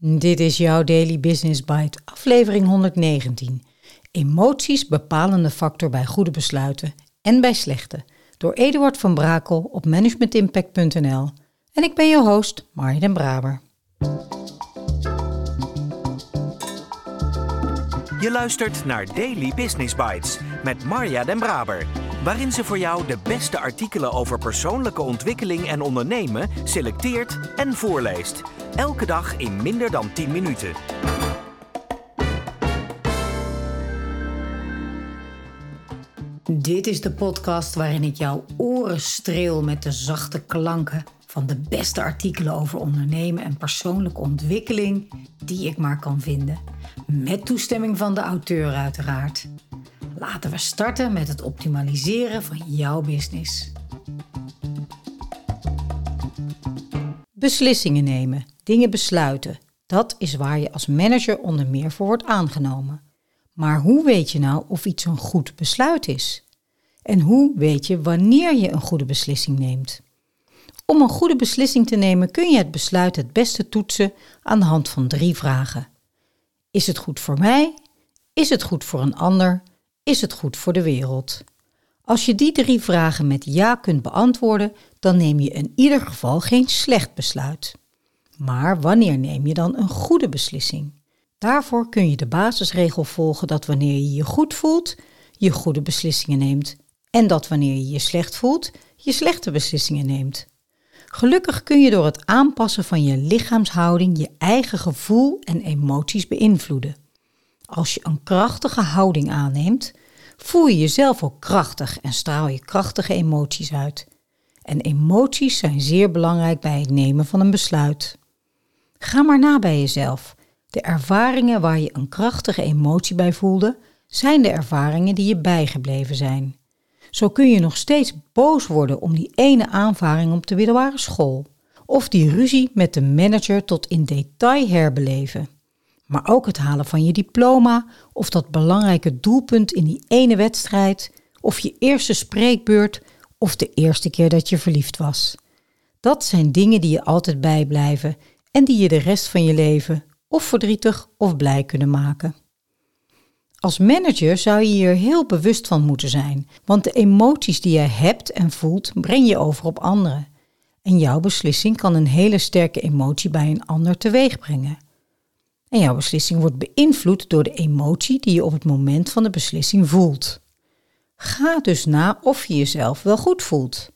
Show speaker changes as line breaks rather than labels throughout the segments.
Dit is jouw Daily Business Bite, aflevering 119. Emoties bepalende factor bij goede besluiten en bij slechte. Door Eduard van Brakel op managementimpact.nl. En ik ben je host, Marja den Braber.
Je luistert naar Daily Business Bites met Marja den Braber. Waarin ze voor jou de beste artikelen over persoonlijke ontwikkeling en ondernemen selecteert en voorleest. Elke dag in minder dan 10 minuten.
Dit is de podcast waarin ik jouw oren streel met de zachte klanken van de beste artikelen over ondernemen en persoonlijke ontwikkeling die ik maar kan vinden. Met toestemming van de auteur uiteraard. Laten we starten met het optimaliseren van jouw business. Beslissingen nemen, dingen besluiten. Dat is waar je als manager onder meer voor wordt aangenomen. Maar hoe weet je nou of iets een goed besluit is? En hoe weet je wanneer je een goede beslissing neemt? Om een goede beslissing te nemen kun je het besluit het beste toetsen aan de hand van drie vragen. Is het goed voor mij? Is het goed voor een ander? Is het goed voor de wereld? Als je die drie vragen met ja kunt beantwoorden, dan neem je in ieder geval geen slecht besluit. Maar wanneer neem je dan een goede beslissing? Daarvoor kun je de basisregel volgen dat wanneer je je goed voelt, je goede beslissingen neemt en dat wanneer je je slecht voelt, je slechte beslissingen neemt. Gelukkig kun je door het aanpassen van je lichaamshouding je eigen gevoel en emoties beïnvloeden. Als je een krachtige houding aanneemt, voel je jezelf ook krachtig en straal je krachtige emoties uit. En emoties zijn zeer belangrijk bij het nemen van een besluit. Ga maar na bij jezelf. De ervaringen waar je een krachtige emotie bij voelde, zijn de ervaringen die je bijgebleven zijn. Zo kun je nog steeds boos worden om die ene aanvaring op de middelbare school. Of die ruzie met de manager tot in detail herbeleven. Maar ook het halen van je diploma, of dat belangrijke doelpunt in die ene wedstrijd, of je eerste spreekbeurt, of de eerste keer dat je verliefd was. Dat zijn dingen die je altijd bijblijven en die je de rest van je leven of verdrietig of blij kunnen maken. Als manager zou je hier heel bewust van moeten zijn, want de emoties die jij hebt en voelt breng je over op anderen. En jouw beslissing kan een hele sterke emotie bij een ander teweeg brengen. En jouw beslissing wordt beïnvloed door de emotie die je op het moment van de beslissing voelt. Ga dus na of je jezelf wel goed voelt.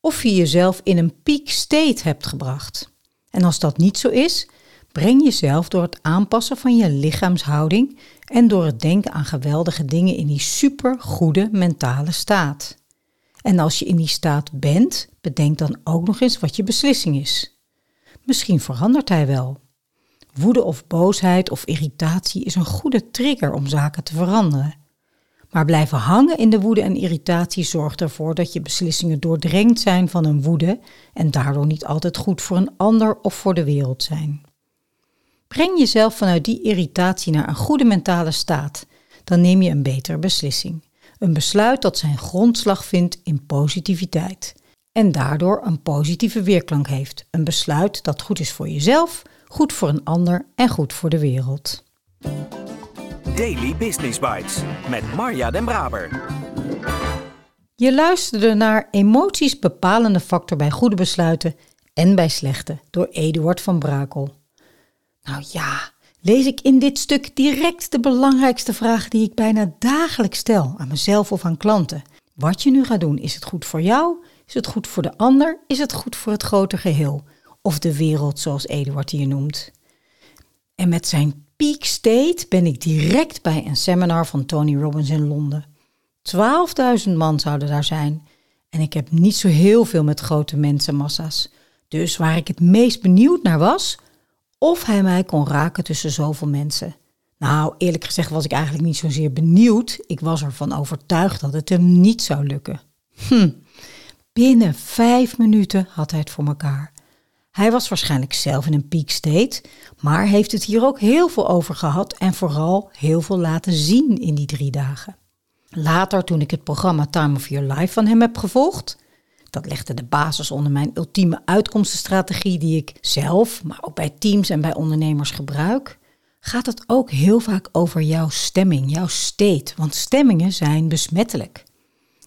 Of je jezelf in een peak state hebt gebracht. En als dat niet zo is, breng jezelf door het aanpassen van je lichaamshouding en door het denken aan geweldige dingen in die supergoede mentale staat. En als je in die staat bent, bedenk dan ook nog eens wat je beslissing is. Misschien verandert hij wel. Woede of boosheid of irritatie is een goede trigger om zaken te veranderen. Maar blijven hangen in de woede en irritatie zorgt ervoor dat je beslissingen doordrenkt zijn van een woede en daardoor niet altijd goed voor een ander of voor de wereld zijn. Breng jezelf vanuit die irritatie naar een goede mentale staat, dan neem je een betere beslissing. Een besluit dat zijn grondslag vindt in positiviteit en daardoor een positieve weerklank heeft. Een besluit dat goed is voor jezelf, goed voor een ander en goed voor de wereld.
Daily Business Bites met Marja Den Braber.
Je luisterde naar Emoties bepalende factor bij goede besluiten en bij slechte door Eduard van Brakel. Nou ja, lees ik in dit stuk direct de belangrijkste vraag die ik bijna dagelijks stel aan mezelf of aan klanten. Wat je nu gaat doen, is het goed voor jou? Is het goed voor de ander? Is het goed voor het grote geheel? Of de wereld, zoals Eduard hier noemt. En met zijn peak state ben ik direct bij een seminar van Tony Robbins in Londen. 12.000 man zouden daar zijn. En ik heb niet zo heel veel met grote mensenmassa's. Dus waar ik het meest benieuwd naar was, of hij mij kon raken tussen zoveel mensen. Nou, eerlijk gezegd was ik eigenlijk niet zozeer benieuwd. Ik was ervan overtuigd dat het hem niet zou lukken. Hm. Binnen vijf minuten had hij het voor elkaar. Hij was waarschijnlijk zelf in een peak state, maar heeft het hier ook heel veel over gehad en vooral heel veel laten zien in die drie dagen. Later, toen ik het programma Time of Your Life van hem heb gevolgd, Dat legde de basis onder mijn ultieme uitkomstenstrategie die ik zelf, maar ook bij teams en bij ondernemers gebruik. Gaat het ook heel vaak over jouw stemming, jouw state, want stemmingen zijn besmettelijk.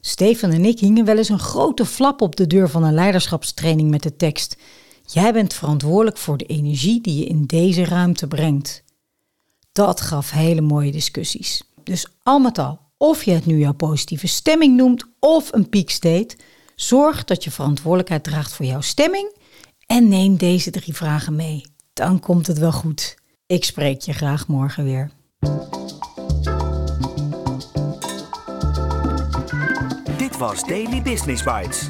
Stefan en ik hingen wel eens een grote flap op de deur van een leiderschapstraining met de tekst: Jij bent verantwoordelijk voor de energie die je in deze ruimte brengt. Dat gaf hele mooie discussies. Dus al met al, of je het nu jouw positieve stemming noemt of een state, zorg dat je verantwoordelijkheid draagt voor jouw stemming en neem deze drie vragen mee. Dan komt het wel goed. Ik spreek je graag morgen weer.
Dit was Daily Business Bites.